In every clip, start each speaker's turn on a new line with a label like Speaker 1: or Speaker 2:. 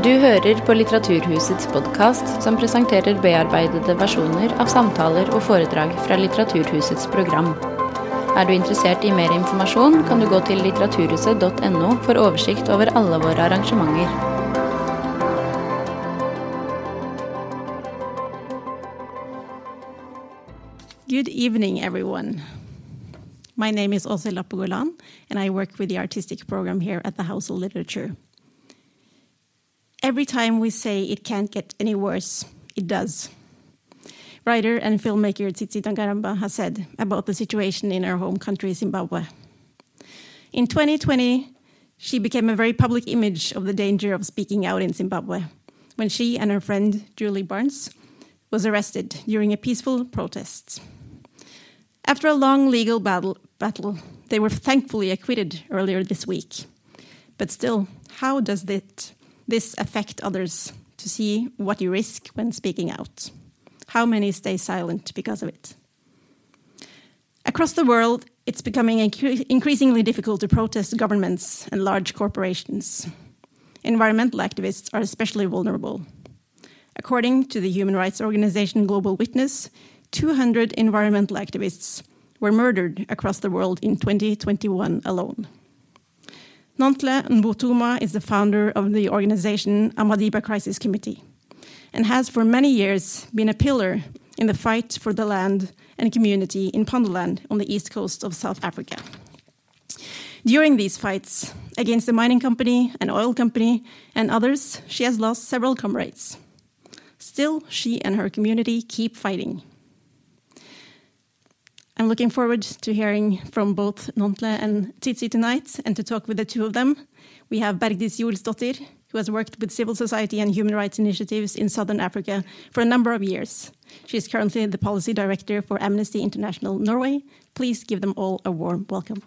Speaker 1: Du hører på Litteraturhusets podkast, som presenterer bearbeidede versjoner av samtaler og foredrag fra Litteraturhusets program. Er du interessert i mer informasjon, kan du gå til litteraturhuset.no for oversikt over alle våre arrangementer.
Speaker 2: Good evening, everyone. My name is Ose Lappogolan, and I work with the artistic program here at the House of Literature. Every time we say it can't get any worse, it does. Writer and filmmaker Tsitsi Dangarembga has said about the situation in her home country, Zimbabwe. In 2020, she became a very public image of the danger of speaking out in Zimbabwe when she and her friend Julie Barnes was arrested during a peaceful protest. After a long legal battle, battle, they were thankfully acquitted earlier this week. But still, how does it this affect others to see what you risk when speaking out? How many stay silent because of it? Across the world, it's becoming incre increasingly difficult to protest governments and large corporations. Environmental activists are especially vulnerable. According to the human rights organization Global Witness, 200 environmental activists were murdered across the world in 2021 alone. Nonhle Mbuthuma is the founder of the organization Amadiba Crisis Committee and has for many years been a pillar in the fight for the land and community in Pondoland on the east coast of South Africa. During these fights against the mining company, an oil company, and others, she has lost several comrades. Still, she and her community keep fighting. I'm looking forward to hearing from both Nonhle and Tsitsi tonight and to talk with the two of them. We have Bergdis Joelsdottir, who has worked with civil society and human rights initiatives in Southern Africa for a number of years. She is currently the policy director for Amnesty International Norway. Please give them all a warm welcome.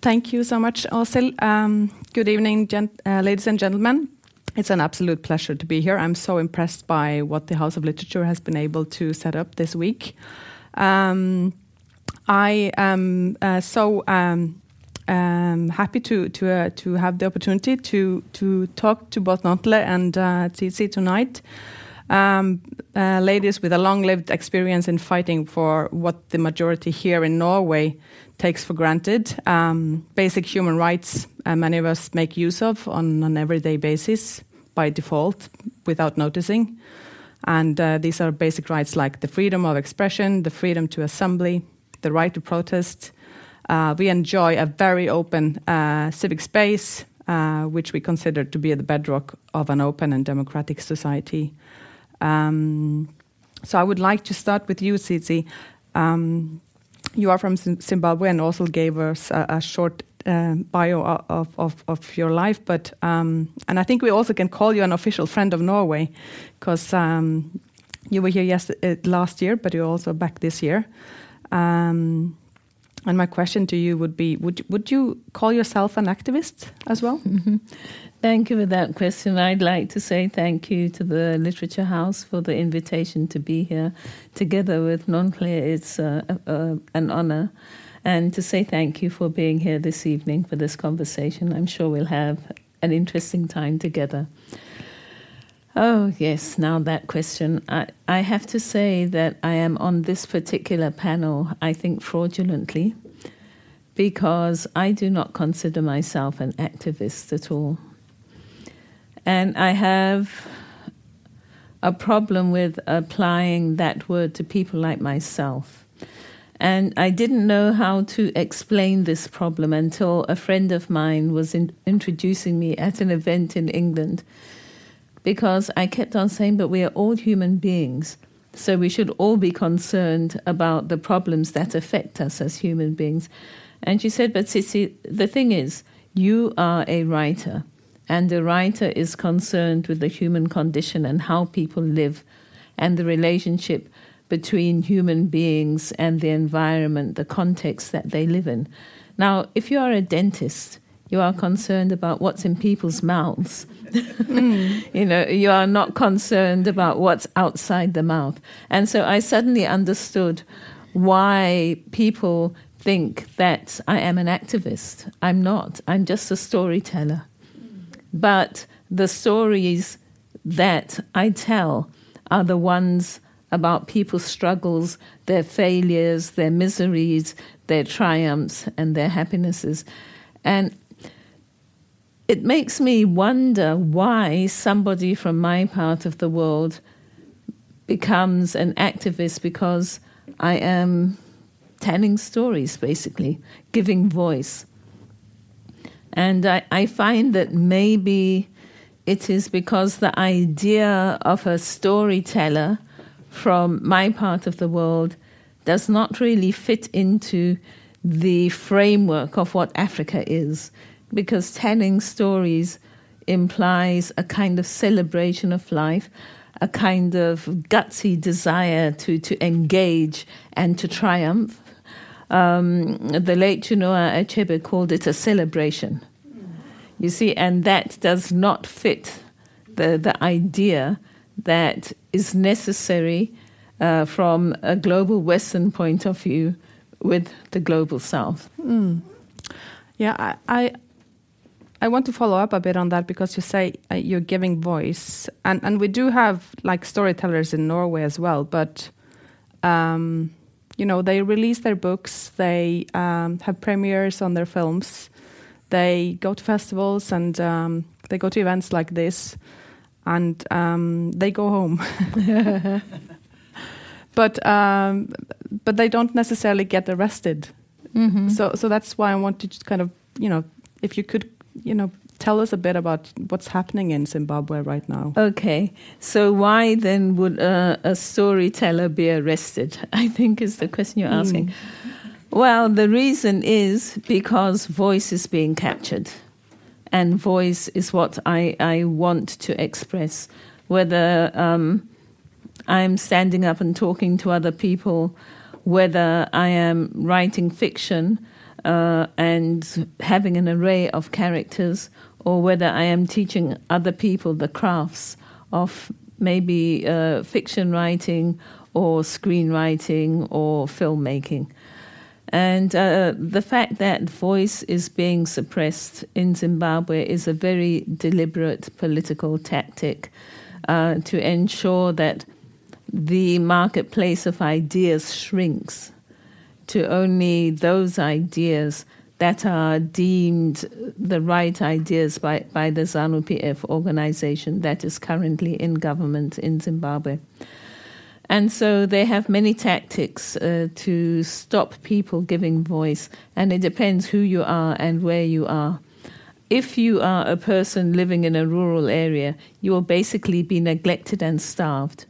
Speaker 3: Thank you so much, Åshild. Um, good evening, uh, ladies and gentlemen. It's an absolute pleasure to be here. I'm so impressed by what the House of Literature has been able to set up this week. Um, I am uh, so um, um, happy to to uh, to have the opportunity to to talk to both Nonhle and uh, Tsitsi tonight. Um, uh, ladies with a long-lived experience in fighting for what the majority here in Norway takes for granted, um, basic human rights uh, many of us make use of on an everyday basis by default without noticing. And uh, these are basic rights like the freedom of expression, the freedom to assembly, the right to protest. Uh, we enjoy a very open uh, civic space, uh, which we consider to be the bedrock of an open and democratic society. Um, so I would like to start with you, Tsitsi. Um, you are from Zimbabwe and also gave us a, a short uh, bio of, of, of, your life, but um, and I think we also can call you an official friend of Norway because um, you were here yes, uh, last year, but you're also back this year. Um, and my question to you would be: Would would you call yourself an activist as well?
Speaker 4: Mm -hmm. Thank you for that question. I'd like to say thank you to the Literature House for the invitation to be here together with Nonhle. It's uh, uh, an honor. And to say thank you for being here this evening for this conversation. I'm sure we'll have an interesting time together. Oh, yes, now that question. I, I have to say that I am on this particular panel, I think, fraudulently, because I do not consider myself an activist at all. And I have a problem with applying that word to people like myself. And I didn't know how to explain this problem until a friend of mine was in, introducing me at an event in England. Because I kept on saying, but we are all human beings. So we should all be concerned about the problems that affect us as human beings. And she said, but Tsitsi, the thing is, you are a writer. And a writer is concerned with the human condition and how people live and the relationship between human beings and the environment, the context that they live in. Now, if you are a dentist, you are concerned about what's in people's mouths. mm. You know, you are not concerned about what's outside the mouth. And so I suddenly understood why people think that I am an activist. I'm not. I'm just a storyteller. But the stories that I tell are the ones about people's struggles, their failures, their miseries, their triumphs, and their happinesses. And it makes me wonder why somebody from my part of the world becomes an activist because I am telling stories, basically, giving voice. And I, I find that maybe it is because the idea of a storyteller from my part of the world does not really fit into the framework of what Africa is, because telling stories implies a kind of celebration of life, a kind of gutsy desire to, to engage and to triumph. Um, the late Chinua Achebe called it a celebration. You see, and that does not fit the, the idea that is necessary uh, from a global Western point of view with the global South.
Speaker 3: Mm. Yeah, I, I, I want to follow up a bit on that because you say uh, you're giving voice, and and we do have like storytellers in Norway as well, but. Um, you know, they release their books, they um, have premieres on their films, they go to festivals and um, they go to events like this, and um, they go home. but um, but they don't necessarily get arrested.
Speaker 4: Mm-hmm.
Speaker 3: So so that's why I want to just kind of you know if you could you know tell us a bit about what's happening in Zimbabwe right now.
Speaker 4: Okay, so why then would a, a storyteller be arrested? I think is the question you're asking. Mm. Well, the reason is because voice is being captured, and voice is what I, I want to express. Whether um, I'm standing up and talking to other people, whether I am writing fiction uh, and having an array of characters, or whether I am teaching other people the crafts of maybe uh, fiction writing or screenwriting or filmmaking. And uh, the fact that voice is being suppressed in Zimbabwe is a very deliberate political tactic uh, to ensure that the marketplace of ideas shrinks to only those ideas that are deemed the right ideas by, by the ZANU PF organization that is currently in government in Zimbabwe. And so they have many tactics uh, to stop people giving voice, and it depends who you are and where you are. If you are a person living in a rural area, you will basically be neglected and starved.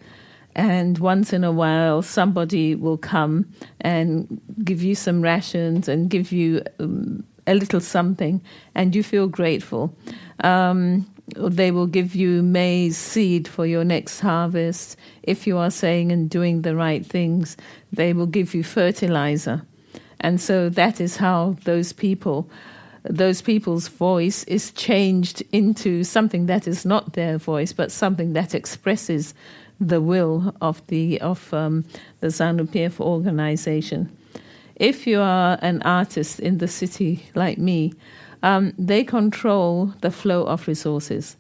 Speaker 4: And once in a while, somebody will come and give you some rations and give you um, a little something, and you feel grateful. Um, they will give you maize seed for your next harvest. If you are saying and doing the right things, they will give you fertilizer. And so that is how those people, those people's voice is changed into something that is not their voice, but something that expresses the will of the of um, the ZANU PF organization. If you are an artist in the city like me, um, they control the flow of resources.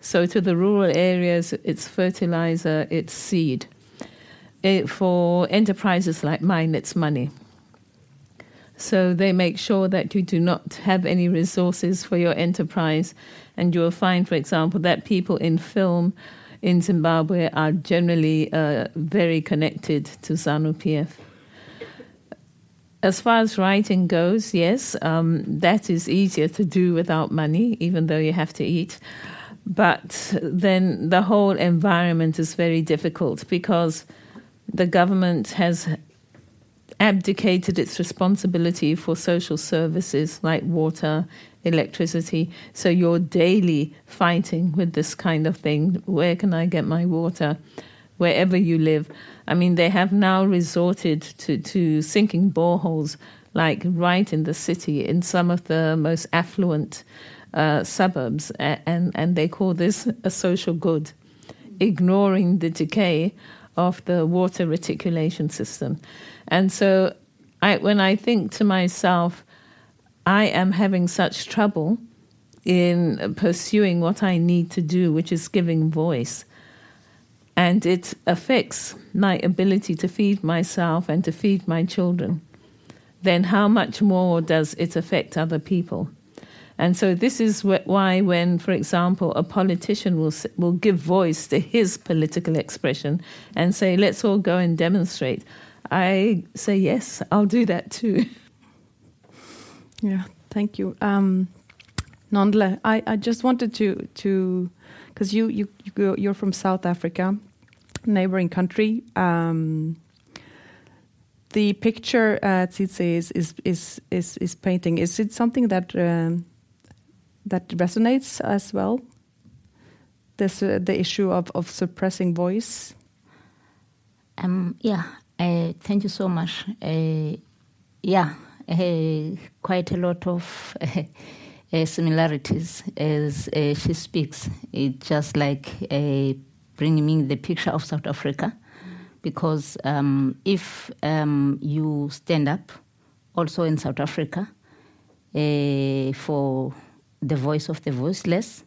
Speaker 4: So to the rural areas, it's fertilizer, it's seed. It, for enterprises like mine, it's money. So they make sure that you do not have any resources for your enterprise. And you will find, for example, that people in film in Zimbabwe are generally uh, very connected to ZANU PF. As far as writing goes, yes, um, that is easier to do without money, even though you have to eat. But then the whole environment is very difficult because the government has abdicated its responsibility for social services like water, electricity. So you're daily fighting with this kind of thing. Where can I get my water? Wherever you live. I mean, they have now resorted to, to sinking boreholes, like right in the city, in some of the most affluent uh, suburbs, and, and they call this a social good, ignoring the decay of the water reticulation system. And so I, when I think to myself, I am having such trouble in pursuing what I need to do, which is giving voice. And it affects my ability to feed myself and to feed my children. Then, how much more does it affect other people? And so, this is why, when, for example, a politician will, will give voice to his political expression and say, let's all go and demonstrate, I say, yes, I'll do that too.
Speaker 3: Yeah, thank you. Um, Nonhle, I, I just wanted to to because you you you you're from South Africa, neighboring country. Um, the picture uh, Tsitsi is, is is is is painting is it something that um, that resonates as well? This uh, the issue of of suppressing voice.
Speaker 5: Um, yeah, uh, thank you so much. Uh, yeah, uh, quite a lot of similarities as she speaks. It's just like bringing me the picture of South Africa, because um, if um, you stand up, also in South Africa, for the voice of the voiceless,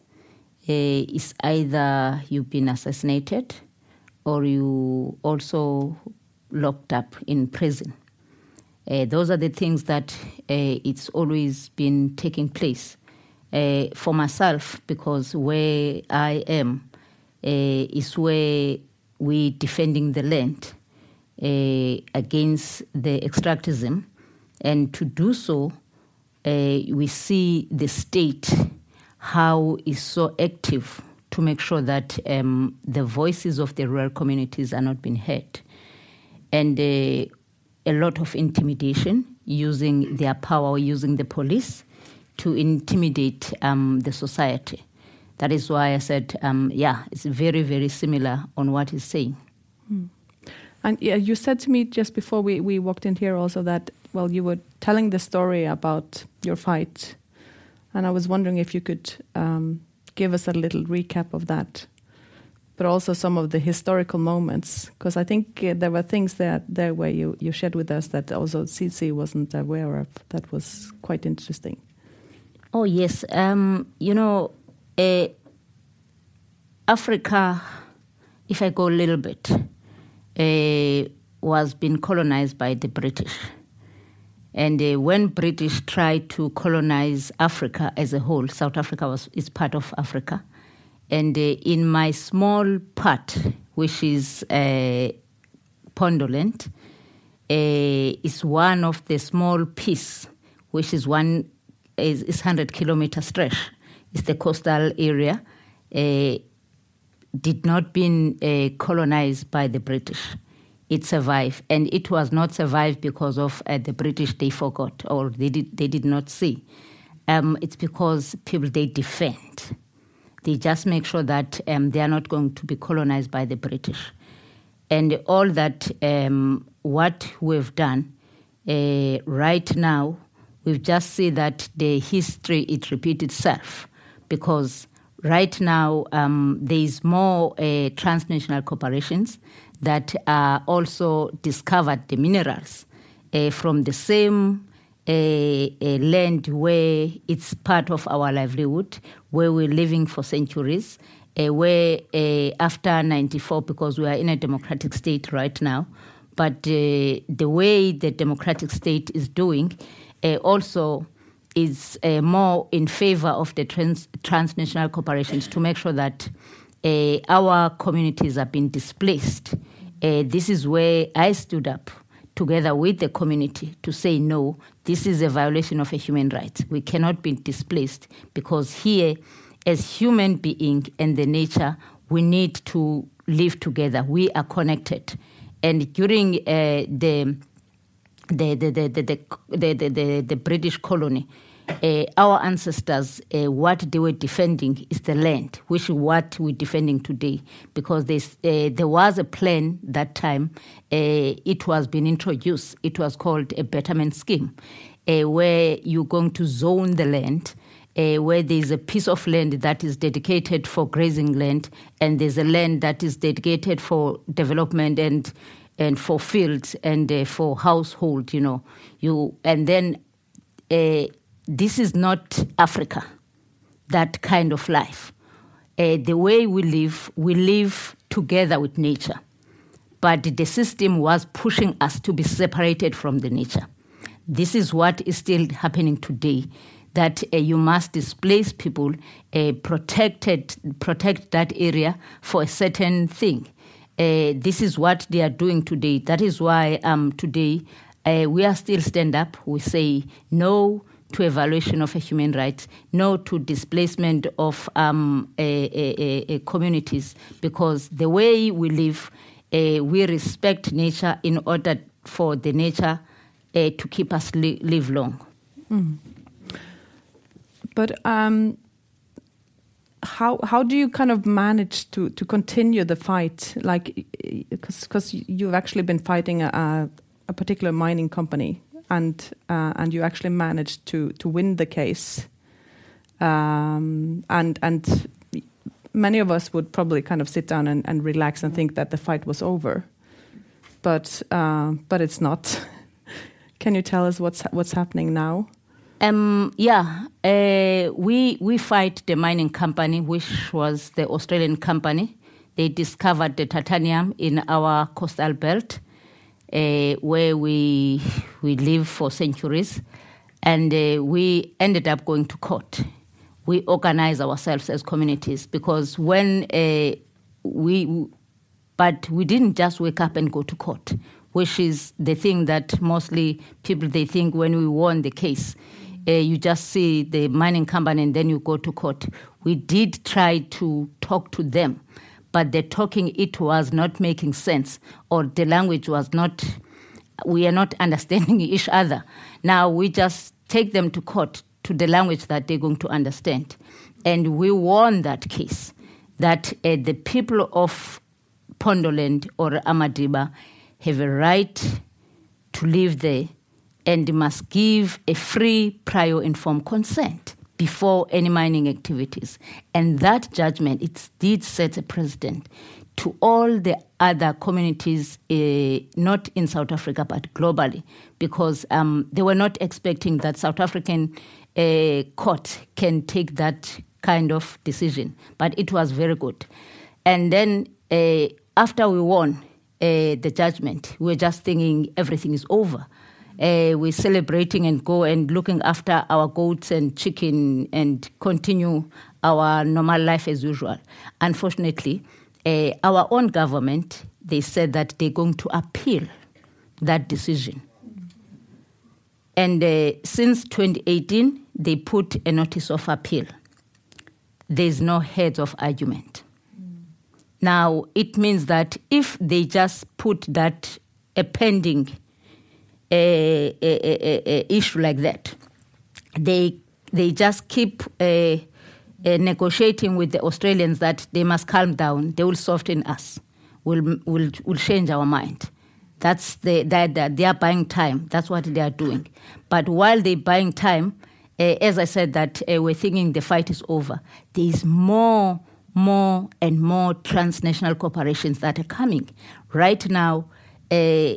Speaker 5: is either you've been assassinated or you also locked up in prison. Uh, those are the things that uh, it's always been taking place uh, for myself because where I am uh, is where we're defending the land uh, against the extractivism, and to do so, uh, we see the state how is so active to make sure that um, the voices of the rural communities are not being heard, and a lot of intimidation using their power, using the police to intimidate um, the society. That is why I said, um, yeah, it's very, very similar on what he's saying.
Speaker 3: Mm. And yeah, you said to me just before we, we walked in here also that, well, you were telling the story about your fight. And I was wondering if you could um, give us a little recap of that but also some of the historical moments. Because I think uh, there were things that there where you, you shared with us that also Tsitsi wasn't aware of. That was quite interesting.
Speaker 5: Oh yes, um, you know, uh, Africa. If I go a little bit, uh, was being colonized by the British. And uh, when British tried to colonize Africa as a whole, South Africa was is part of Africa. And uh, in my small part, which is uh, Pondoland, uh, is one of the small piece, which is one is, is 100 kilometer stretch. It's the coastal area. Uh, did not been uh, colonized by the British. It survived, and it was not survived because of uh, the British. They forgot or they did they did not see. Um, it's because people they defend they just make sure that um, they are not going to be colonized by the British. And all that, um, what we've done uh, right now, we've just see that the history, it repeats itself because right now um, there is more uh, transnational corporations that are also discovered the minerals uh, from the same a, a, land where it's part of our livelihood, where we're living for centuries, uh, where uh, after 94, because we are in a democratic state right now, but uh, the way the democratic state is doing also is more in favor of the trans- transnational corporations to make sure that our communities are being displaced. this is where I stood up together with the community to say, no, this is a violation of a human right. We cannot be displaced because here, as human being and the nature, we need to live together. We are connected. And during uh, the, the, the, the, the, the, the British colony, uh, our ancestors, uh, what they were defending is the land, which is what we're defending today. Because uh, there was a plan that time, uh, it was being introduced. It was called a betterment scheme, uh, where you're going to zone the land. uh, where there's a piece of land that is dedicated for grazing land, and there's a land that is dedicated for development and and for fields and for household. You know, you and then uh, this is not Africa, that kind of life. Uh, the way we live, we live together with nature, but the system was pushing us to be separated from the nature. This is what is still happening today that uh, you must displace people, uh, protected, protect that area for a certain thing. Uh, this is what they are doing today. That is why um, today uh, we are still stand up. We say no to evaluation of a human rights, no to displacement of um, communities, because the way we live, uh, we respect nature in order for the nature uh, to keep us li- live long. Mm.
Speaker 3: But um, how how do you kind of manage to to continue the fight? Like, because you've actually been fighting a, a particular mining company, and uh, and you actually managed to to win the case. Um, and and many of us would probably kind of sit down and, and relax and think that the fight was over, but uh, but it's not. Can you tell us what's what's happening now?
Speaker 5: Um, yeah, uh, we we fight the mining company, which was the Australian company. They discovered the titanium in our coastal belt, uh, where we we live for centuries, and uh, we ended up going to court. We organized ourselves as communities because when uh, we, but we didn't just wake up and go to court, which is the thing that mostly people they think when we won the case uh, you just see the mining company and then you go to court. We did try to talk to them, but the talking it was not making sense, or the language was not. We are not understanding each other. Now we just take them to court to the language that they're going to understand, and we won that case. That uh, the people of Pondoland or Amadiba have a right to live there and must give a free prior informed consent before any mining activities. And that judgment, it did set a precedent to all the other communities, uh, not in South Africa, but globally, because um, they were not expecting that South African uh, court can take that kind of decision. But it was very good. And then uh, after we won the judgment, we were just thinking everything is over uh, we're celebrating and go and looking after our goats and chicken and continue our normal life as usual. Unfortunately, uh, our own government, they said that they're going to appeal that decision. And uh, since 2018, they put a notice of appeal. There's no head of argument. Now, it means that if they just put that a pending a, a, a, issue like that. They they just keep uh, uh, negotiating with the Australians that they must calm down. They will soften us. Will will will change our mind. That's the that they, they are buying time. That's what they are doing. But while they're buying time, uh, as I said, that uh, we're thinking the fight is over. There is more, more, and more transnational corporations that are coming. Right now, uh,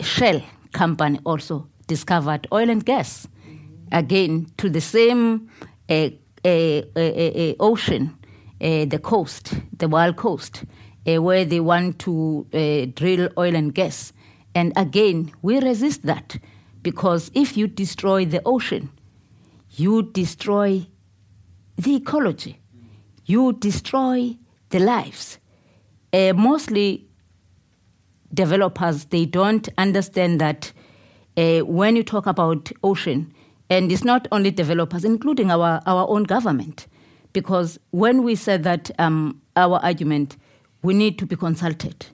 Speaker 5: Shell company also discovered oil and gas. Again, to the same uh, uh, uh, ocean, the coast, the wild coast, where they want to drill oil and gas. And again, we resist that because if you destroy the ocean, you destroy the ecology, you destroy the lives. Uh, mostly developers they don't understand that uh, when you talk about ocean, and it's not only developers, including our, our own government, because when we said that um, our argument, we need to be consulted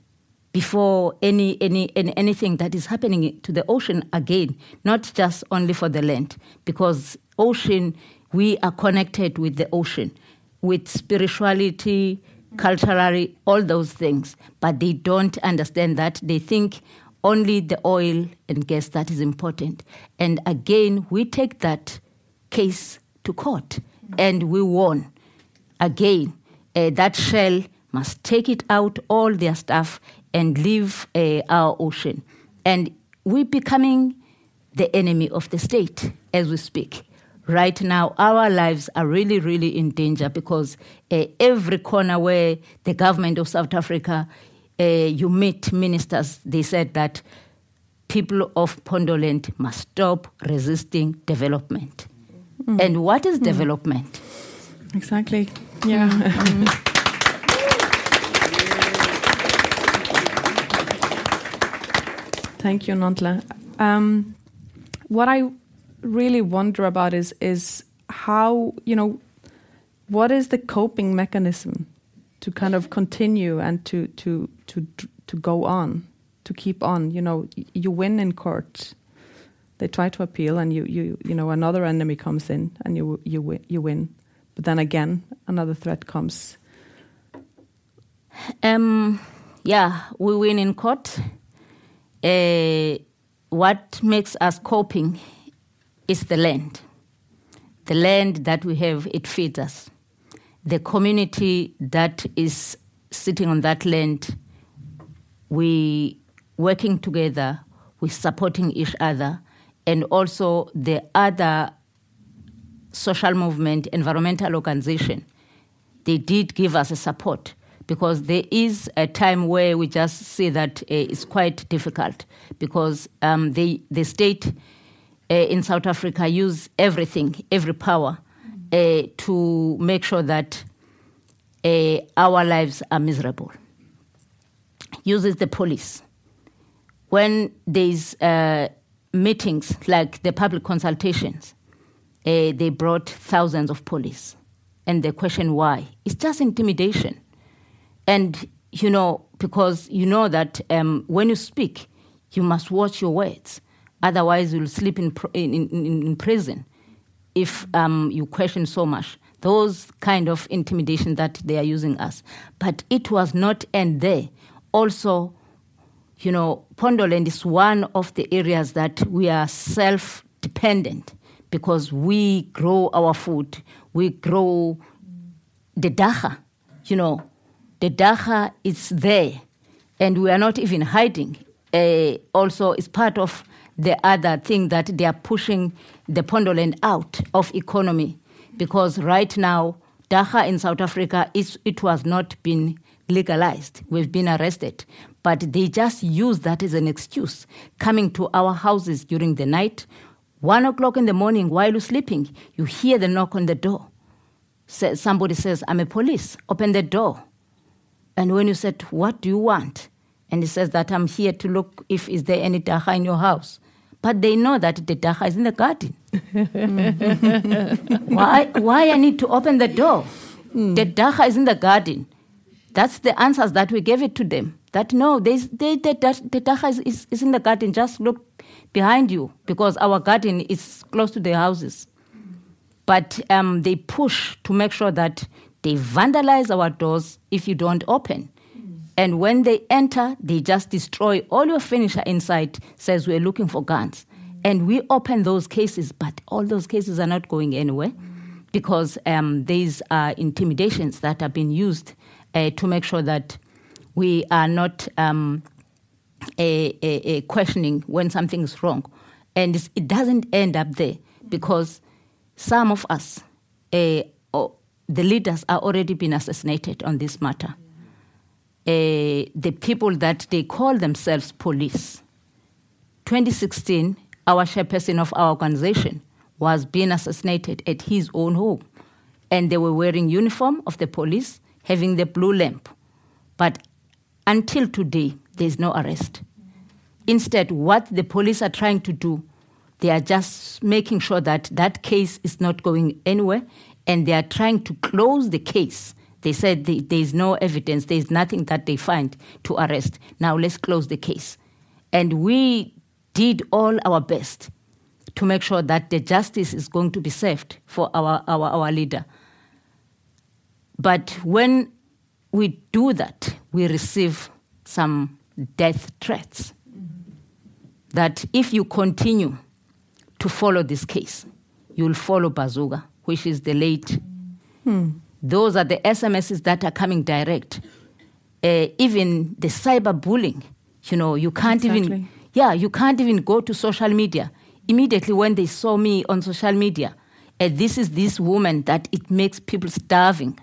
Speaker 5: before any, any, any anything that is happening to the ocean again, not just only for the land, because ocean, we are connected with the ocean, with spirituality, culturally, all those things, but they don't understand that. They think only the oil and gas that is important. And again, we take that case to court and we won. Again, uh, that shell must take it out, all their stuff, and leave uh, our ocean. And we're becoming the enemy of the state as we speak. Right now, our lives are really, really in danger because uh, every corner where the government of South Africa, uh, you meet ministers, they said that people of Pondoland must stop resisting development. Mm. And what is mm. development?
Speaker 3: Exactly. Yeah. Mm. Thank you, Nonhle. Um, what I really wonder about is is how you know what is the coping mechanism to kind of continue and to to to to go on, to keep on. You know, you win in court, they try to appeal, and you you you know another enemy comes in, and you you win, you win, but then again another threat comes.
Speaker 5: Um, yeah, we win in court uh, what makes us coping is the land. The land that we have, it feeds us. The community that is sitting on that land, we working together, we supporting each other, and also the other social movement, environmental organization, they did give us a support because there is a time where we just see that uh, it's quite difficult because um, the, the state uh, in South Africa use everything, every power, uh, to make sure that uh, our lives are miserable. Uses the police. When there's uh, meetings like the public consultations, uh, they brought thousands of police. And the question why? It's just intimidation and, you know, because you know that um, when you speak, you must watch your words. Otherwise, you'll sleep in, in, in, in prison if um, you question so much. Those kind of intimidation that they are using us. But it was not end there. Also, you know, Pondoland is one of the areas that we are self dependent because we grow our food, we grow the dagga, you know, the dagga is there, and we are not even hiding. Uh, also, it's part of the other thing that they are pushing the Pondoland out of economy, because right now dagga in South Africa is it was not been legalized. We've been arrested, but they just use that as an excuse, coming to our houses during the night. One o'clock in the morning, while you're sleeping, you hear the knock on the door. somebody says, I'm a police. Open the door. And when you said, What do you want? And he says that I'm here to look if is there any dagga in your house. But they know that the dagga is in the garden. why, why I need to open the door? Mm. The dagga is in the garden. That's the answers that we gave it to them. That no, they, they, the, the dagga is, is, is in the garden. Just look behind you because our garden is close to the houses. But um, they push to make sure that they vandalize our doors if you don't open. And when they enter, they just destroy all your furniture inside, says we're looking for guns. And we open those cases, but all those cases are not going anywhere because um, these are intimidations that have been used uh, to make sure that we are not um, a, a, a questioning when something is wrong. And it doesn't end up there because some of us uh, the leaders are already been assassinated on this matter. The people that they call themselves police. 2016, our chairperson of our organization was being assassinated at his own home. And they were wearing uniform of the police, having the blue lamp. But until today, there is no arrest. Instead, what the police are trying to do, they are just making sure that that case is not going anywhere and they are trying to close the case. They said there is no evidence, there is nothing that they find to arrest. Now let's close the case. And we did all our best to make sure that the justice is going to be served for our, our, our leader. But when we do that, we receive some death threats. That if you continue to follow this case, you'll follow Bazooka which is the late. Hmm. Those are the SMSs that are coming direct. Uh, even the cyberbullying, you know, you can't even, yeah, you can't even go to social media. Immediately when they saw me on social media, uh, this is this woman that it makes people starving.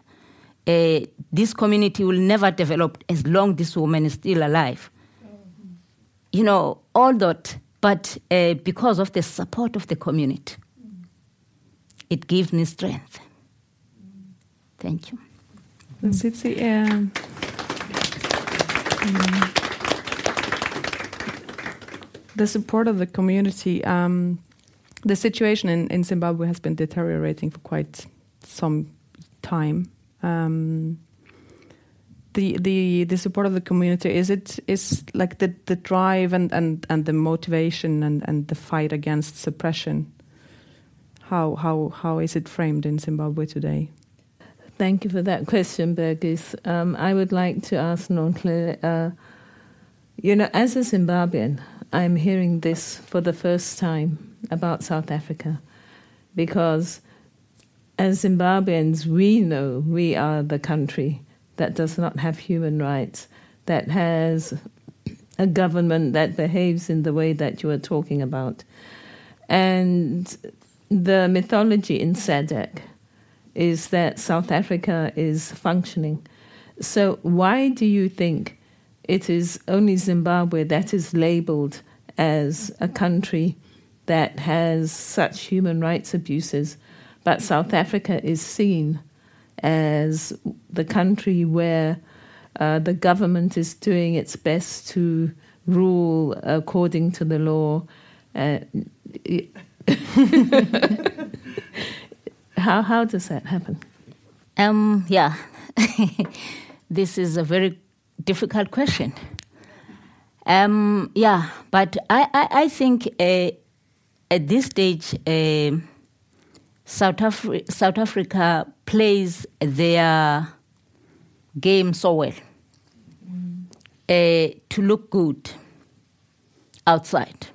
Speaker 5: Uh, this community will never develop as long this woman is still alive. You know, all that, but uh, because of the support of the community, it gives me strength. Thank you.
Speaker 3: Tsitsi, um, mm, the support of the community. Um, the situation in, in Zimbabwe has been deteriorating for quite some time. Um, the the the support of the community is it is like the the drive and and and the motivation and and the fight against suppression. How how how is it framed in Zimbabwe today?
Speaker 4: Thank you for that question, Bergis. Um, I would like to ask Nonhle, uh, you know, as a Zimbabwean, I'm hearing this for the first time about South Africa because as Zimbabweans, we know we are the country that does not have human rights, that has a government that behaves in the way that you are talking about. And the mythology in SADC is that South Africa is functioning. So, why do you think it is only Zimbabwe that is labeled as a country that has such human rights abuses, but South Africa is seen as the country where uh, the government is doing its best to rule according to the law? Uh, how, how does that happen?
Speaker 5: Um, yeah, this is a very difficult question. Um, yeah, but I, I, I think uh, at this stage, uh, South, Afri- South Africa plays their game so well uh, to look good outside.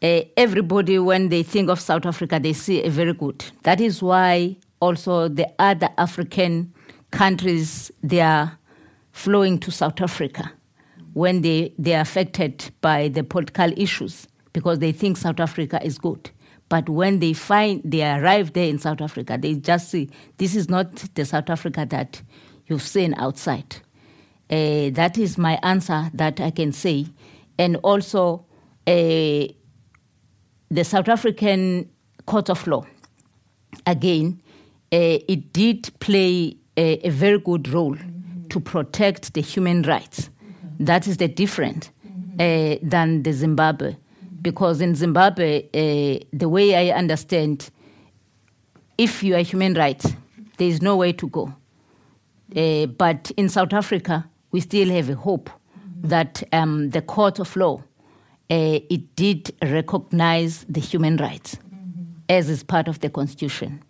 Speaker 5: Uh, everybody, when they think of South Africa, they see a very good. That is why also the other African countries they are flowing to South Africa when they, they are affected by the political issues because they think South Africa is good. But when they find they arrive there in South Africa, they just see this is not the South Africa that you've seen outside. Uh, that is my answer that I can say. And also, uh, the South African Court of Law, again, uh, it did play a, a very good role to protect the human rights. That is the difference uh, than the Zimbabwe, because in Zimbabwe, uh, the way I understand, if you are human rights, there is no way to go. Uh, but in South Africa, we still have a hope that um, the court of law it did recognize the human rights as is part of the constitution.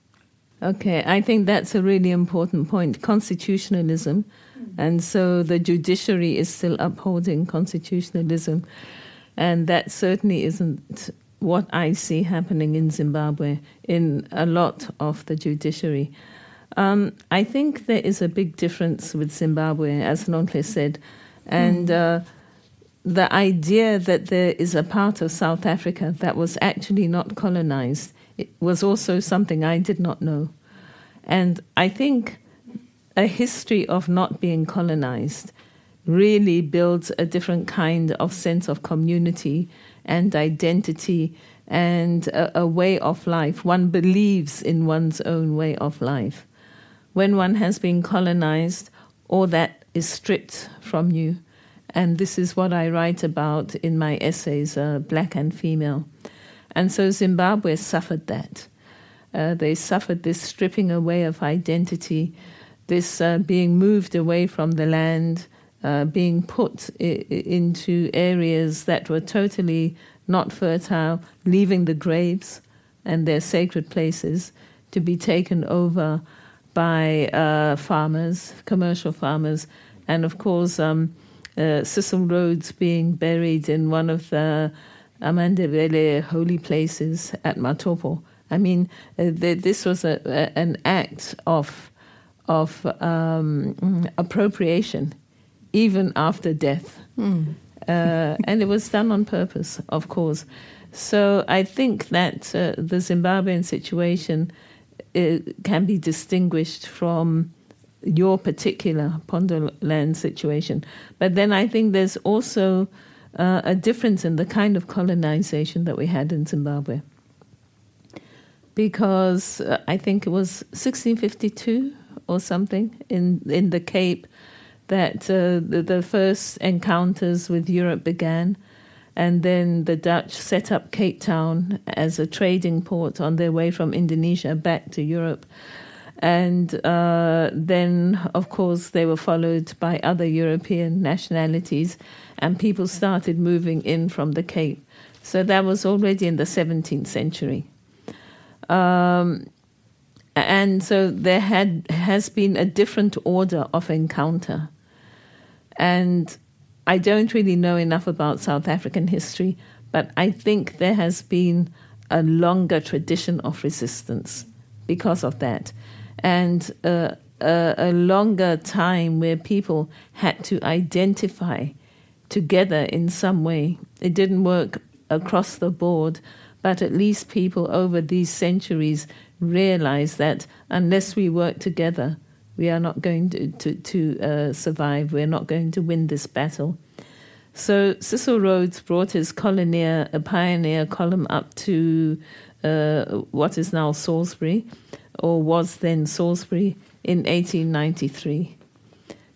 Speaker 4: Okay, I think that's a really important point constitutionalism. And so the judiciary is still upholding constitutionalism. And that certainly isn't what I see happening in Zimbabwe in a lot of the judiciary. Um, I think there is a big difference with Zimbabwe, as Nonhle said. And uh, the idea that there is a part of South Africa that was actually not colonized it was also something I did not know. And I think a history of not being colonized really builds a different kind of sense of community and identity and a, a way of life. One believes in one's own way of life. When one has been colonized, all that is stripped from you. And this is what I write about in my essays, uh, Black and Female. And so Zimbabwe suffered that. Uh, they suffered this stripping away of identity, this uh, being moved away from the land, uh, being put I- into areas that were totally not fertile, leaving the graves and their sacred places to be taken over by uh, farmers, commercial farmers, and of course, um, uh, Cecil Rhodes being buried in one of the Amandebele holy places at Matopo. I mean, uh, this was a, a, an act of of um, appropriation, even after death, mm. uh, and it was done on purpose, of course. So I think that uh, the Zimbabwean situation uh, can be distinguished from your particular Pondoland situation. But then I think there's also uh, a difference in the kind of colonization that we had in Zimbabwe. Because uh, I think it was 1652 or something in, in the Cape that uh, the, the first encounters with Europe began. And then the Dutch set up Cape Town as a trading port on their way from Indonesia back to Europe. And uh, then, of course, they were followed by other European nationalities, and people started moving in from the Cape. So that was already in the 17th century. Um, and so there had has been a different order of encounter. And I don't really know enough about South African history, but I think there has been a longer tradition of resistance because of that and a, a longer time where people had to identify together in some way. It didn't work across the board, but at least people over these centuries realized that unless we work together, we are not going to, to, to uh, survive, we're not going to win this battle. So Cecil Rhodes brought his colonier, a pioneer column up to uh, what is now Salisbury, or was then Salisbury, in 1893.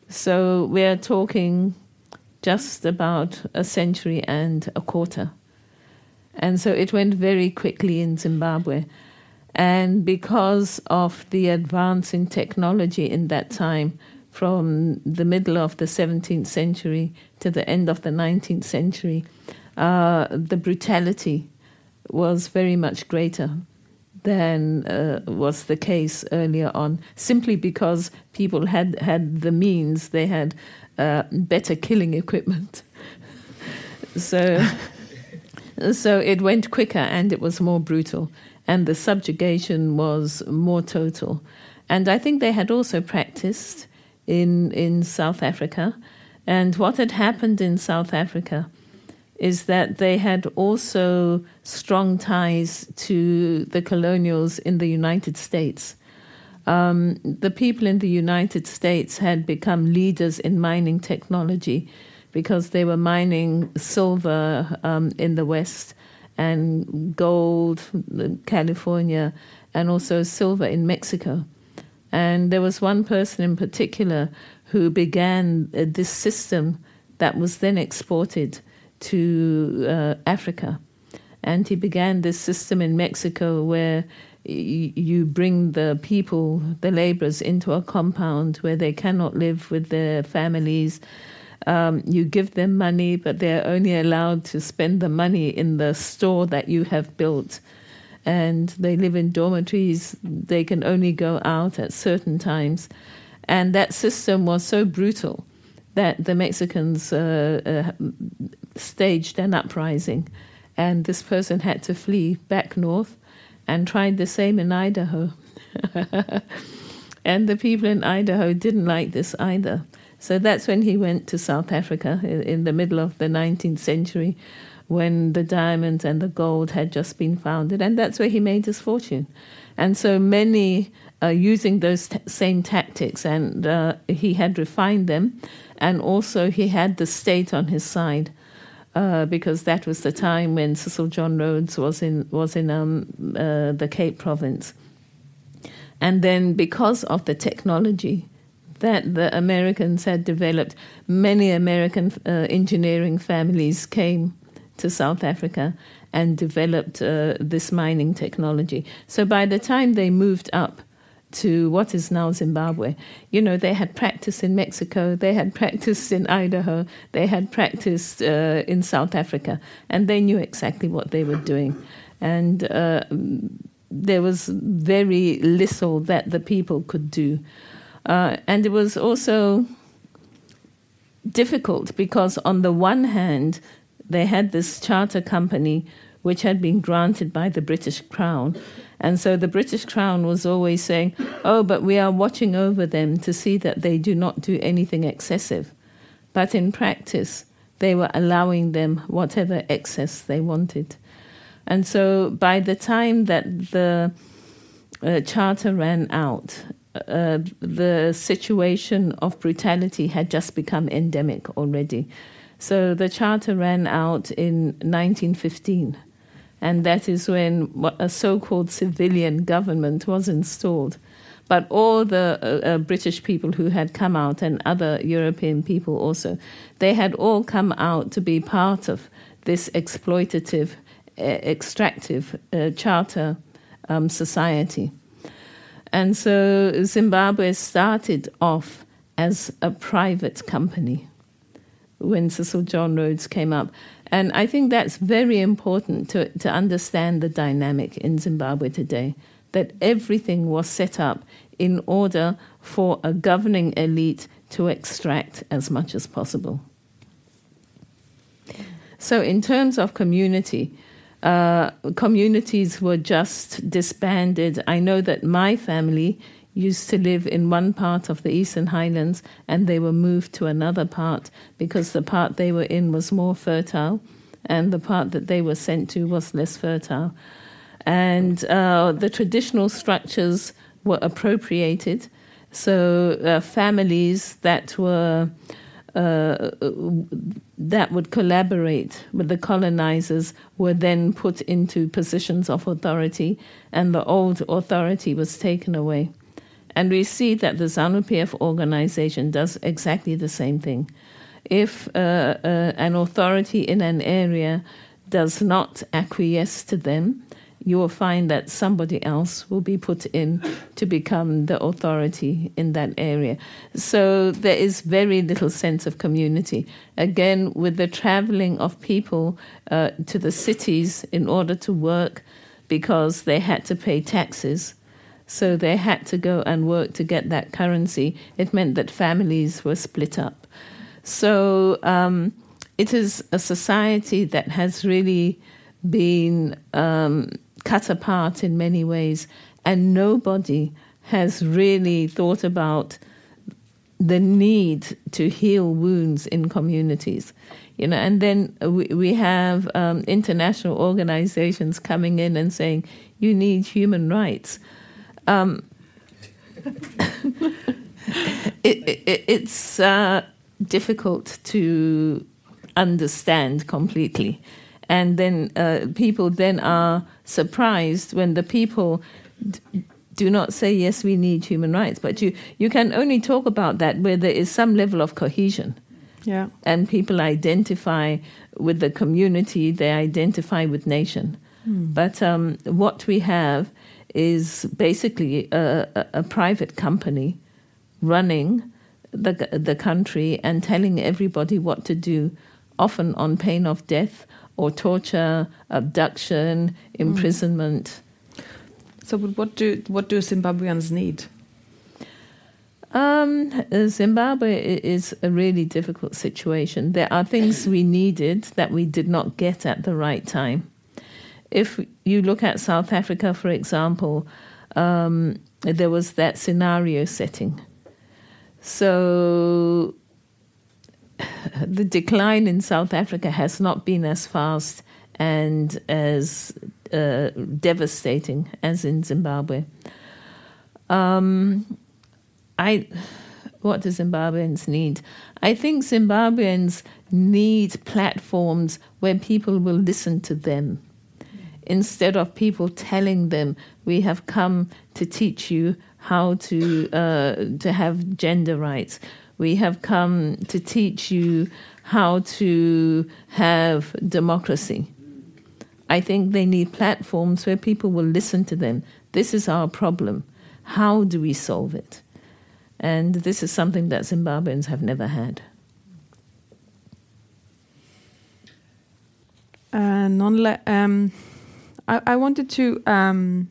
Speaker 4: So we're talking just about a century and a quarter. And so it went very quickly in Zimbabwe. And because of the advance in technology in that time, from the middle of the 17th century to the end of the 19th century, uh, the brutality was very much greater than uh, was the case earlier on, simply because people had had the means, they had uh, better killing equipment. so, so it went quicker and it was more brutal, and the subjugation was more total. And I think they had also practiced in in South Africa, and what had happened in South Africa is that they had also strong ties to the colonials in the United States. Um, the people in the United States had become leaders in mining technology because they were mining silver um, in the West and gold California and also silver in Mexico. And there was one person in particular who began uh, this system that was then exported to uh, Africa. And he began this system in Mexico where you bring the people, the laborers, into a compound where they cannot live with their families. Um, you give them money, but they're only allowed to spend the money in the store that you have built. And they live in dormitories, they can only go out at certain times. And that system was so brutal that the Mexicans uh, uh, staged an uprising, and this person had to flee back north and tried the same in Idaho. and the people in Idaho didn't like this either. So that's when he went to South Africa in the middle of the 19th century when the diamonds and the gold had just been founded. And that's where he made his fortune. And so many uh, using those t- same tactics, and uh, he had refined them. And also, he had the state on his side uh, because that was the time when Cecil John Rhodes was in was in um, uh, the Cape Province, and then because of the technology that the Americans had developed, many American uh, engineering families came to South Africa and developed uh, this mining technology. So by the time they moved up to what is now Zimbabwe. You know, they had practiced in Mexico, they had practiced in Idaho, they had practiced uh, in South Africa, and they knew exactly what they were doing. And uh, there was very little that the people could do. Uh, and it was also difficult because, on the one hand, they had this charter company which had been granted by the British Crown And so the British Crown was always saying, oh, but we are watching over them to see that they do not do anything excessive. But in practice, they were allowing them whatever excess they wanted. And so by the time that the uh, charter ran out, uh, the situation of brutality had just become endemic already. So the charter ran out in 1915, and that is when a so called civilian government was installed. But all the uh, uh, British people who had come out and other European people also, they had all come out to be part of this exploitative, uh, extractive charter um, society. And so Zimbabwe started off as a private company when Cecil John Rhodes came up. And I think that's very important to, to understand the dynamic in Zimbabwe today that everything was set up in order for a governing elite to extract as much as possible. So, in terms of community, uh, communities were just disbanded. I know that my family used to live in one part of the Eastern Highlands and they were moved to another part because the part they were in was more fertile and the part that they were sent to was less fertile. And uh, the traditional structures were appropriated. So, uh, families that were uh, that would collaborate with the colonizers were then put into positions of authority, and the old authority was taken away. And we see that the ZANU PF organization does exactly the same thing. If uh, uh, an authority in an area does not acquiesce to them, you will find that somebody else will be put in to become the authority in that area. So there is very little sense of community. Again, with the traveling of people uh, to the cities in order to work because they had to pay taxes. So they had to go and work to get that currency. It meant that families were split up. So um, it is a society that has really been um, cut apart in many ways, and nobody has really thought about the need to heal wounds in communities. You know, and then we, we have um, international organizations coming in and saying, you need human rights. Um, it, it, it's uh, difficult to understand completely. And then uh, people then are surprised when the people d- do not say yes we need human rights. But you you can only talk about that where there is some level of cohesion.
Speaker 3: Yeah.
Speaker 4: And people identify with the community they identify with nation. Mm. but um, what we have is basically a, a, a private company running the the country and telling everybody what to do often on pain of death or torture, abduction, imprisonment.
Speaker 3: So, what do what do Zimbabweans need?
Speaker 4: Um, Zimbabwe is a really difficult situation. There are things we needed that we did not get at the right time. If you look at South Africa, for example, um, there was that scenario setting. So the decline in South Africa has not been as fast and as uh, devastating as in Zimbabwe. Um, I, what do Zimbabweans need? I think Zimbabweans need platforms where people will listen to them instead of people telling them we have come to teach you how to uh, to have gender rights we have come to teach you how to have democracy. I think they need platforms where people will listen to them. This is our problem. How do we solve it? And this is something that Zimbabweans have never had.
Speaker 3: Uh, non um, I, I, wanted to um,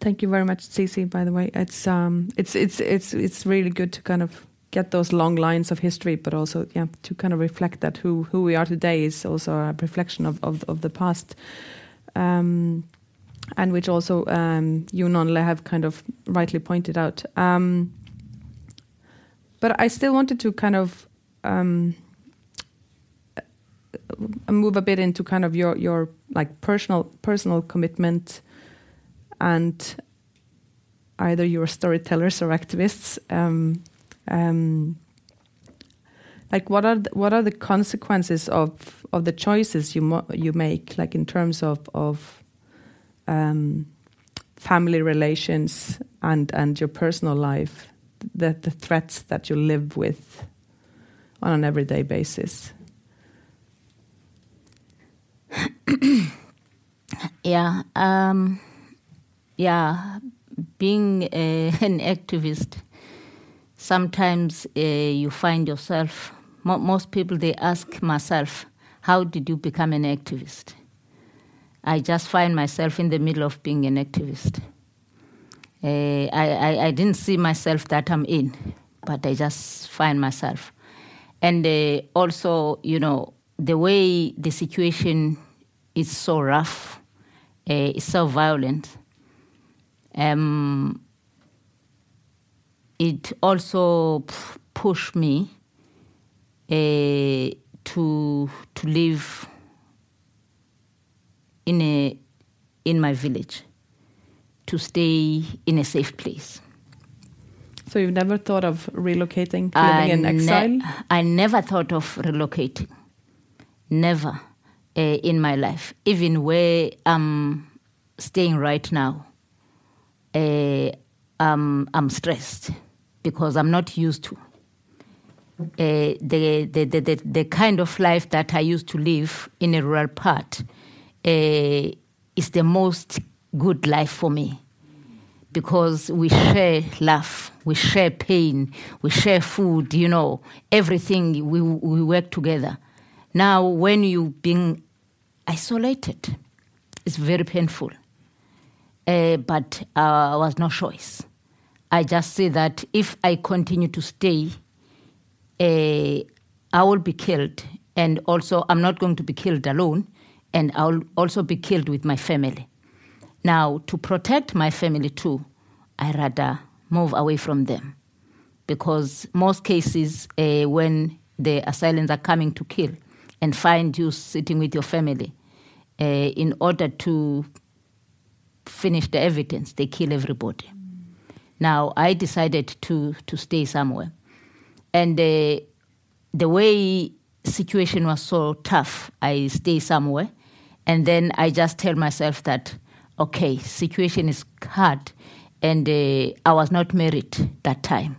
Speaker 3: thank you very much, Tsitsi. By the way, it's um, it's it's it's it's really good to kind of get those long lines of history, but also yeah to kind of reflect that who who we are today is also a reflection of of, of the past. Um, and which also um, you, Nonhle, have kind of rightly pointed out. Um, but I still wanted to kind of um, move a bit into kind of your your like personal personal commitment and either you're storytellers or activists um, um, like what are the, what are the consequences of of the choices you you make like in terms of of um, family relations and and your personal life the the threats that you live with on an everyday basis
Speaker 5: yeah um, yeah being a, an activist sometimes uh, you find yourself mo- most people they ask myself how did you become an activist? I just find myself in the middle of being an activist. Uh, I, I, I, didn't see myself that i'm in but i just find myself. And uh, also you know the way the situation is so rough uh, it's so violent um, it also pushed me uh, to to live in a in my village, to stay in a safe place.
Speaker 3: So you've never thought of relocating, living I in exile? Ne-
Speaker 5: I never thought of relocating. Never uh, in my life, even where I'm staying right now. Uh, um, I'm stressed because I'm not used to uh, the, the, the, the, the kind of life that I used to live in a rural part uh, is the most good life for me because we share love, we share pain, we share food, you know, everything, we, we work together. Now, when you being isolated, it's very painful. Uh, but uh, was no choice. I just say that if I continue to stay, uh, I will be killed. And also, I'm not going to be killed alone, and I'll also be killed with my family. Now, to protect my family too, I rather move away from them. Because most cases, uh, when the assailants are coming to kill and find you sitting with your family, uh, in order to finish the evidence, they kill everybody. Now, I decided to, to stay somewhere. And uh, the way situation was so tough, I stay somewhere. And then I just tell myself that, okay, situation is hard. And uh, I was not married that time.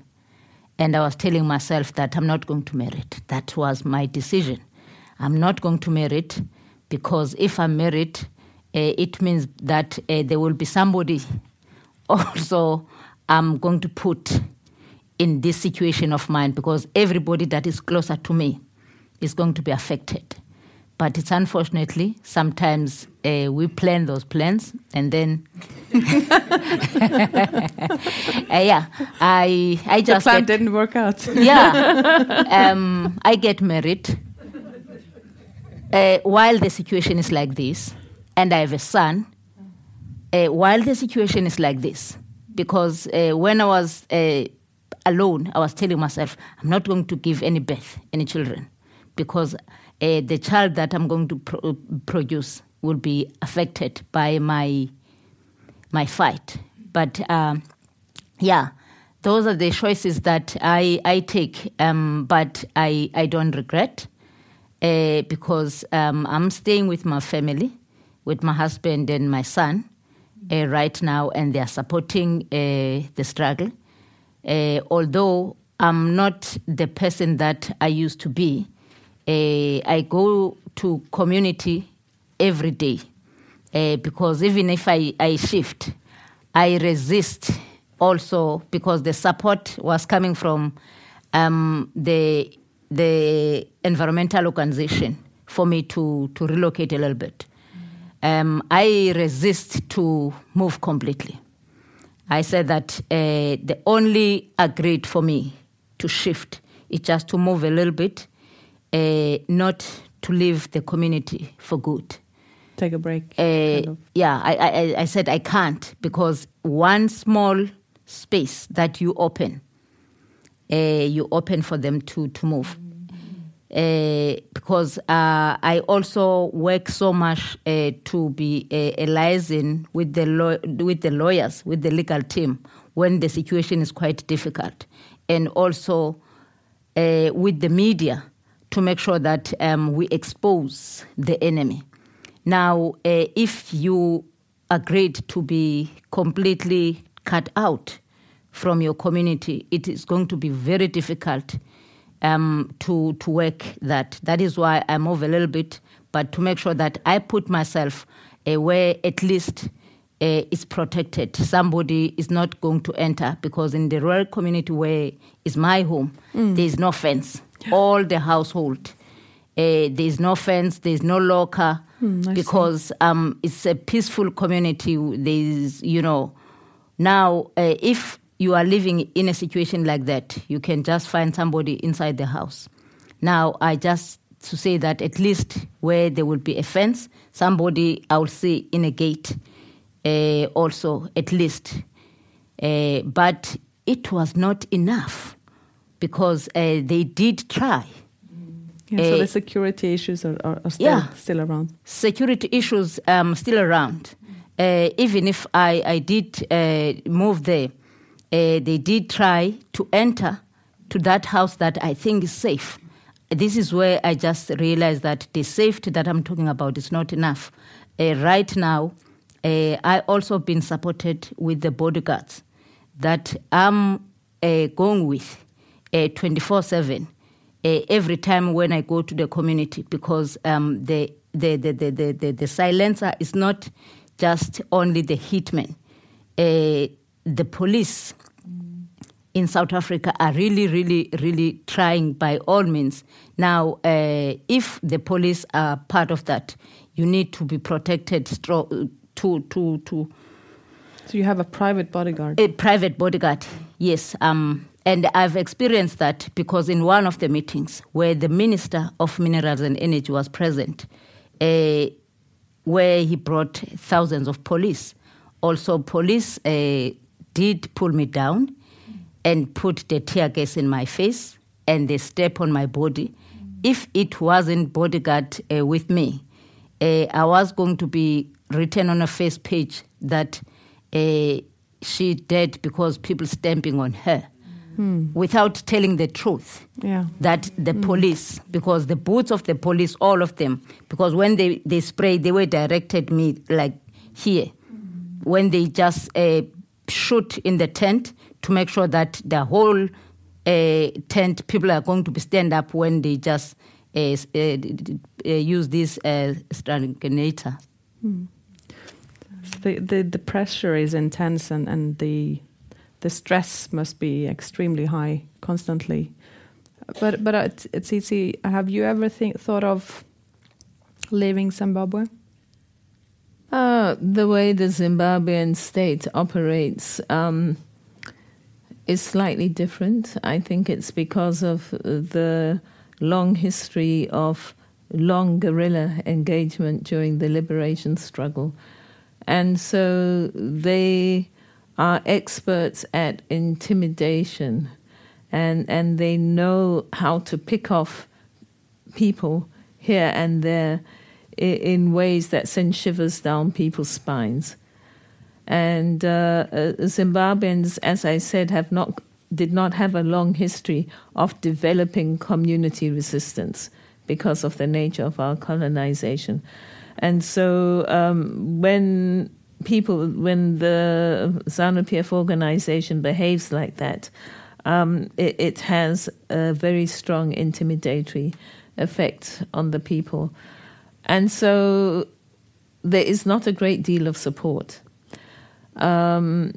Speaker 5: And I was telling myself that I'm not going to marry. It. That was my decision. I'm not going to marry it because if I'm married, uh, it means that uh, there will be somebody also I'm going to put in this situation of mine because everybody that is closer to me is going to be affected. But it's unfortunately sometimes uh, we plan those plans and then uh, yeah, I I just
Speaker 3: the plan
Speaker 5: get,
Speaker 3: didn't work out.
Speaker 5: yeah, um, I get married uh, while the situation is like this, and I have a son. Uh, while the situation is like this, because uh, when I was alone, I was telling myself, I'm not going to give any birth, any children, because the child that I'm going to pro- produce will be affected by my my fight. But um, yeah, those are the choices that I I take, um, but I I don't regret uh, because um, I'm staying with my family, with my husband and my son uh, right now, and they are supporting uh, the struggle. Uh, although I'm not the person that I used to be, uh, I go to community every day uh, because even if I, I shift, I resist also because the support was coming from um, the the environmental organization for me to, to relocate a little bit um, I resist to move completely. I said that uh, the only agreed for me to shift is just to move a little bit, uh, not to leave the community for good.
Speaker 3: take a break.
Speaker 5: Uh,
Speaker 3: kind of.
Speaker 5: Yeah, I, I, I said I can't because one small space that you open, you open for them to, to move. Uh, because uh, I also work so much uh, to be uh, liaison with the law- with the lawyers, with the legal team when the situation is quite difficult, and also with the media to make sure that um, we expose the enemy. Now, if you agreed to be completely cut out from your community, it is going to be very difficult um, to to work that. That is why I move a little bit, but to make sure that I put myself uh, where at least uh, is protected. Somebody is not going to enter because in the rural community where is my home, there is no fence. All the household, uh, there is no fence. There is no locker
Speaker 3: see.
Speaker 5: because um, it's a peaceful community. There is, you know, now uh, if you are living in a situation like that, you can just find somebody inside the house. Now, I just to say that at least where there will be a fence, somebody I will see in a gate, uh, also at least. Uh, but it was not enough because uh, they did try.
Speaker 3: Yeah, so the security issues are, are, are still,
Speaker 5: Yeah.
Speaker 3: still around.
Speaker 5: security issues um, still around. Uh, even if I, I did uh, move there, uh, they did try to enter to that house that I think is safe. This is where I just realized that the safety that I'm talking about is not enough. Uh, right now, uh, I also been supported with the bodyguards that I'm going with twenty four seven every time when I go to the community because um, the, the, the, the, the, the, silencer is not just only the hitman. The police in South Africa are really, really, really trying by all means. Now, uh, if the police are part of that, you need to be protected to, to, to
Speaker 3: So you have a private bodyguard.
Speaker 5: a private bodyguard, yes. Um, and I've experienced that because in one of the meetings where the Minister of Minerals and Energy was present, uh, where he brought thousands of police, also police uh, did pull me down and put the tear gas in my face and they step on my body. If it wasn't bodyguard uh, with me, uh, I was going to be written on a face page that uh, she dead because people stamping on her without telling the truth
Speaker 3: Yeah.
Speaker 5: that the police, because the boots of the police, all of them, because when they, they spray, they were directed me like here. When they just uh, shoot in the tent to make sure that the whole uh, tent, people are going to be stand up when they just uh, uh, d- d- uh, use this uh, strangulator.
Speaker 3: So the, the the pressure is intense and, and the the stress must be extremely high constantly. But but uh, T- Tsitsi, have you ever think, thought of leaving Zimbabwe?
Speaker 4: Uh, the way the Zimbabwean state operates um, is slightly different. I think it's because of uh, the long history of long guerrilla engagement during the liberation struggle. And so they are experts at intimidation and, and they know how to pick off people here and there in ways that send shivers down people's spines. And uh, uh, Zimbabweans, as I said, have not did not have a long history of developing community resistance because of the nature of our colonization. And so um, when people, when the ZANU PF organization behaves like that, um, it, it has a very strong intimidatory effect on the people. And so there is not a great deal of support, um,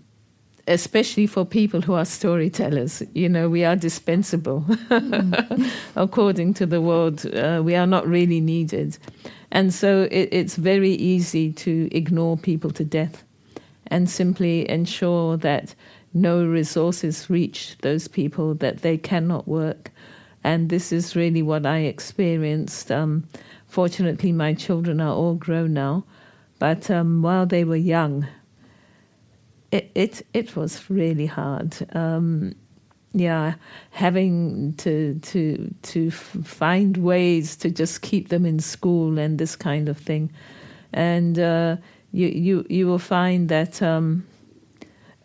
Speaker 4: especially for people who are storytellers. You know, we are dispensable. According to the world, uh, we are not really needed. And so it, it's very easy to ignore people to death and simply ensure that no resources reach those people, that they cannot work. And this is really what I experienced um, fortunately, my children are all grown now. But um, while they were young, it it, it was really hard. Um, yeah, having to to to find ways to just keep them in school and this kind of thing, and uh, you you you will find that um,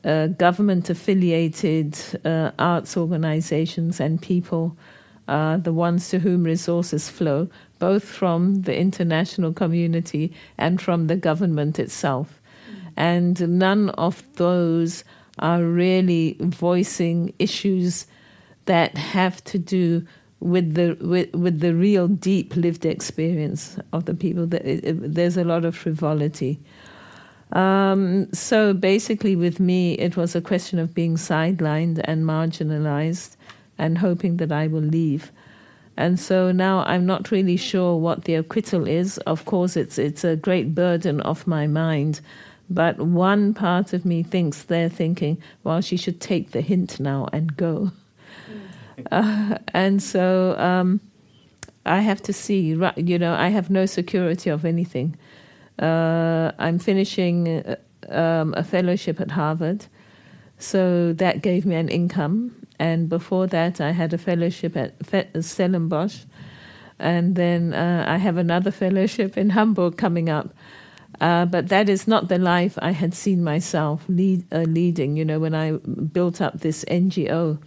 Speaker 4: uh, government affiliated uh, arts organizations and people are the ones to whom resources flow, both from the international community and from the government itself, and none of those are really voicing issues that have to do with the with, with the real deep lived experience of the people. There's a lot of frivolity. Um, so basically, with me, it was a question of being sidelined and marginalized, and hoping that I will leave. And so now I'm not really sure what the acquittal is. Of course, it's it's a great burden off my mind but one part of me thinks they're thinking, well, she should take the hint now and go. Uh, and so um, I have to see, you know, I have no security of anything. Uh, I'm finishing uh, um, a fellowship at Harvard, so that gave me an income. And before that, I had a fellowship at Stellenbosch. And then uh, I have another fellowship in Hamburg coming up. Uh, but that is not the life I had seen myself lead, uh, leading. You know, when I built up this NGO,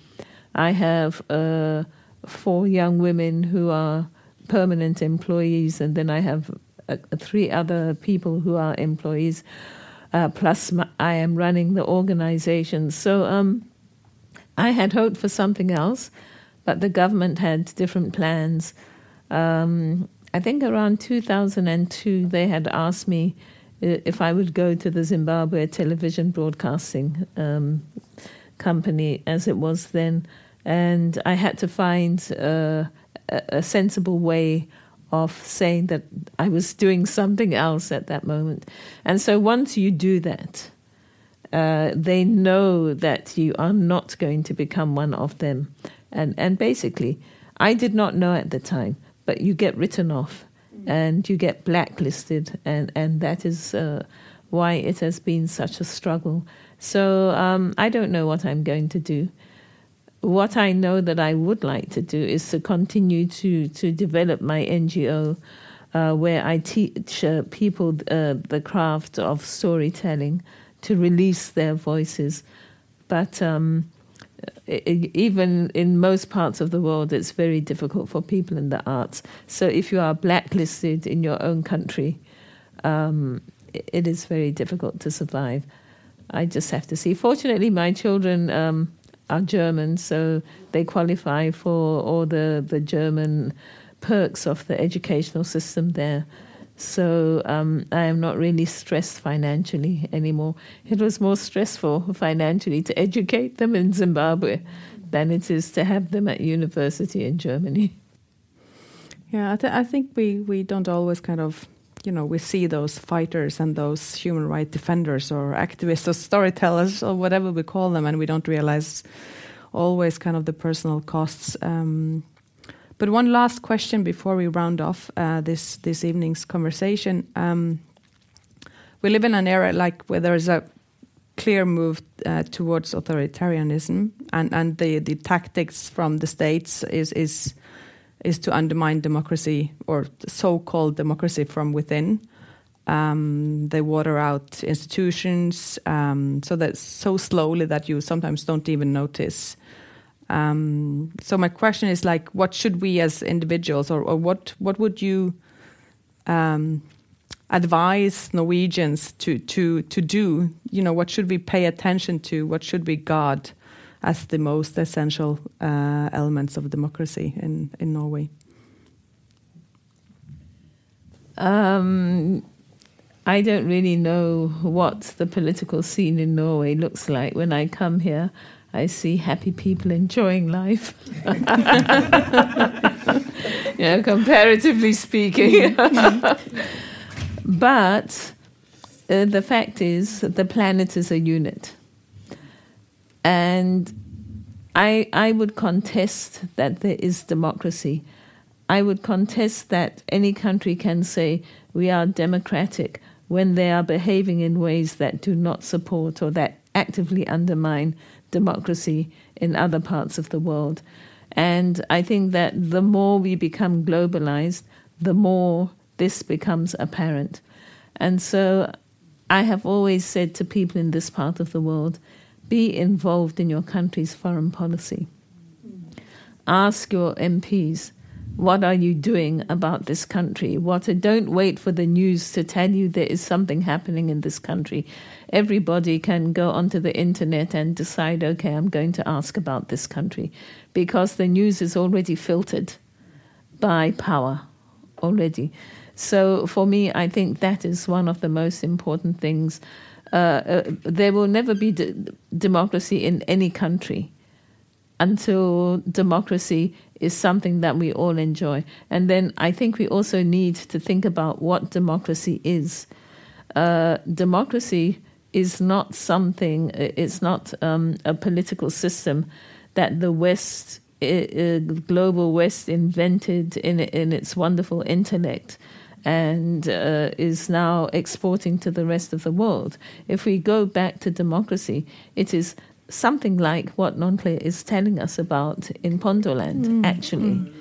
Speaker 4: I have uh, four young women who are permanent employees, and then I have uh, three other people who are employees. Uh, plus, my, I am running the organization. So um, I had hoped for something else, but the government had different plans. Um, I think around 2002, they had asked me uh, if I would go to the Zimbabwe television broadcasting um, company as it was then. And I had to find uh, a, a sensible way of saying that I was doing something else at that moment. And so once you do that, uh, they know that you are not going to become one of them. And, and basically, I did not know at the time but you get written off and you get blacklisted, and, and that is uh, why it has been such a struggle. So um, I don't know what I'm going to do. What I know that I would like to do is to continue to, to develop my NGO, uh, where I teach uh, people uh, the craft of storytelling to release their voices. But um, even in most parts of the world, it's very difficult for people in the arts. So if you are blacklisted in your own country, um, it is very difficult to survive. I just have to see. Fortunately, my children um, are German, so they qualify for all the, the German perks of the educational system there. So um, I am not really stressed financially anymore. It was more stressful financially to educate them in Zimbabwe than it is to have them at university in Germany.
Speaker 3: Yeah, I, th- I think we, we don't always kind of, you know, we see those fighters and those human rights defenders or activists or storytellers or whatever we call them, and we don't realize always kind of the personal costs. Um, but one last question before we round off uh, this this evening's conversation. Um, we live in an era like where there is a clear move uh, towards authoritarianism, and and the the tactics from the states is is is to undermine democracy or so-called democracy from within. Um, they water out institutions um, so that so slowly that you sometimes don't even notice um, so my question is like, what should we as individuals, or, or what what would you um, advise Norwegians to to to do? You know, what should we pay attention to? What should we guard as the most essential uh, elements of democracy in in Norway?
Speaker 4: Um, I don't really know what the political scene in Norway looks like when I come here. I see happy people enjoying life. know, comparatively speaking. but uh, the fact is, the planet is a unit. And I, I would contest that there is democracy I would contest that any country can say we are democratic when they are behaving in ways that do not support or that actively undermine democracy in other parts of the world. And I think that the more we become globalized, the more this becomes apparent. And so I have always said to people in this part of the world be involved in your country's foreign policy. Ask your MPs, what are you doing about this country? What don't wait for the news to tell you there is something happening in this country. Everybody can go onto the internet and decide, okay, I'm going to ask about this country because the news is already filtered by power already. So for me, I think that is one of the most important things. Uh, uh, there will never be de- democracy in any country until democracy is something that we all enjoy. And then I think we also need to think about what democracy is. Uh, democracy is not something, it's not um, a political system that the West, uh, global West, invented in, in its wonderful intellect and uh, is now exporting to the rest of the world. If we go back to democracy, it is something like what Nonhle is telling us about in Pondoland, mm. actually. Mm.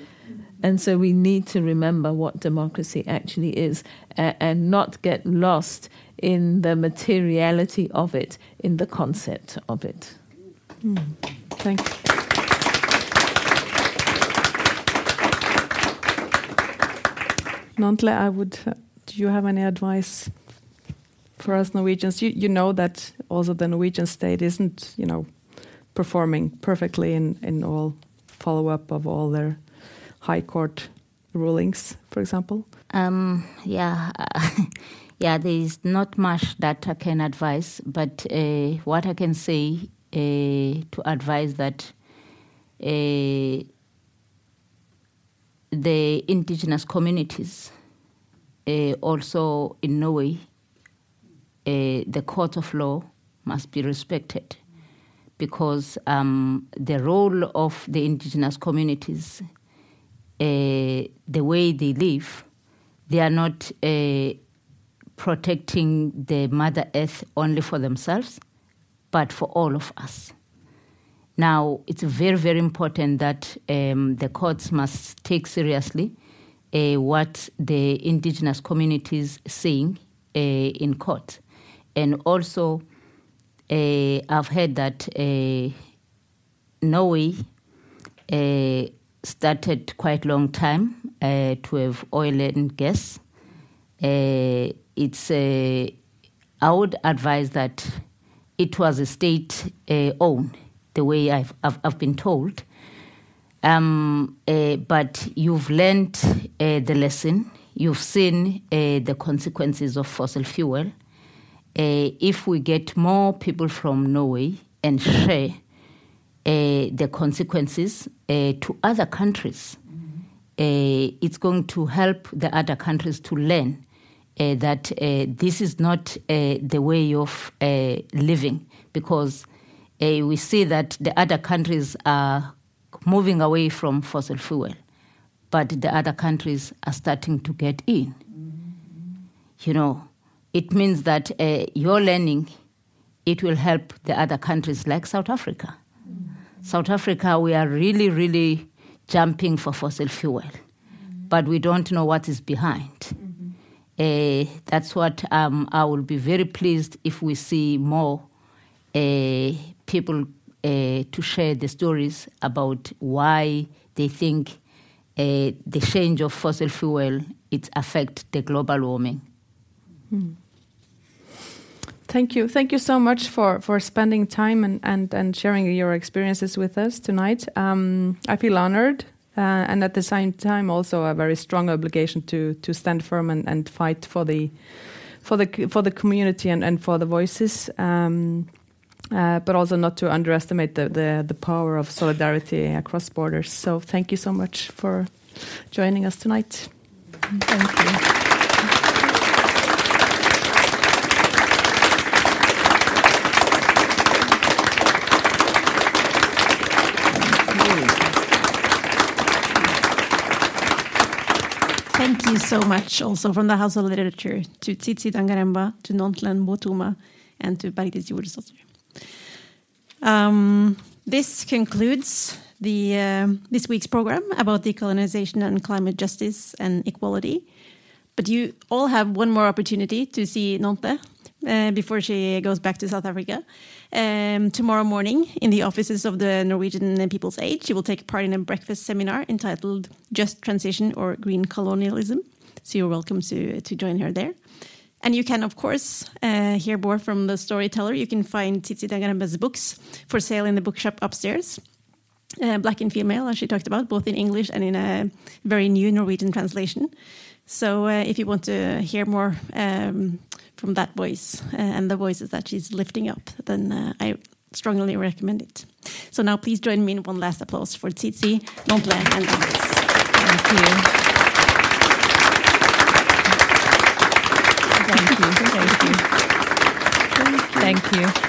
Speaker 4: And so we need to remember what democracy actually is and not get lost in the materiality of it, in the concept of it.
Speaker 3: Mm. Thank you. Nonhle, I would. Uh, do you have any advice for us Norwegians? You you know that also the Norwegian state isn't you know performing perfectly in in all follow up of all their high court rulings, for example.
Speaker 5: Um, yeah. yeah, there is not much that I can advise, but uh, what I can say uh, to advise that uh, the indigenous communities, uh, also in Norway, uh, the court of law must be respected because um, the role of the indigenous communities, uh, the way they live, they are not uh, protecting the Mother Earth only for themselves, but for all of us. Now, it's very, very important that um, the courts must take seriously uh, what the indigenous communities saying uh, in court. And also, uh, I've heard that uh, Norway uh, started quite a long time to have oil and gas. it's I would advise that it was a state owned the way I've, I've, I've been told. Um, but you've learned the lesson, you've seen the consequences of fossil fuel. Uh, if we get more people from Norway and share uh, the consequences uh, to other countries, it's going to help the other countries to learn that this is not the way of living. Because uh, we see that the other countries are moving away from fossil fuel, but the other countries are starting to get in. You know, it means that uh, your learning, it will help the other countries like South Africa. South Africa, we are really, really jumping for fossil fuel, but we don't know what is behind. Uh, that's what um, I will be very pleased if we see more uh, people uh, to share the stories about why they think uh, the change of fossil fuel it affect the global warming.
Speaker 3: Thank you. Thank you so much for, for spending time and, and, and sharing your experiences with us tonight. Um, I feel honored uh, and at the same time also a very strong obligation to, to stand firm and, and fight for the, for the, for the community and, and for the voices. Um, uh, but also not to underestimate the, the, the power of solidarity across borders. So thank you so much for joining us tonight.
Speaker 4: Thank you.
Speaker 2: So much also from the House of Literature to Tsitsi Dangarembga, to Nonhle Mbuthuma, and to Bergdis Joelsdottir. Um, this concludes the, uh, this week's program about decolonization and climate justice and equality. But you all have one more opportunity to see Nonhle uh, before she goes back to South Africa. Um, tomorrow morning, in the offices of the Norwegian People's Aid, she will take part in a breakfast seminar entitled Just Transition or Green Colonialism. So you're welcome to, to join her there. And you can, of course, uh, hear more from the storyteller. You can find Tsitsi Dangarembga's books for sale in the bookshop upstairs. Uh, Black and Female, as she talked about, both in English and in a very new Norwegian translation. So uh, if you want to hear more um, from that voice uh, and the voices that she's lifting up, then uh, I strongly recommend it. So now please join me in one last applause for Tsitsi, Nonhle, and
Speaker 4: you. Thank you. Thank you. Thank you.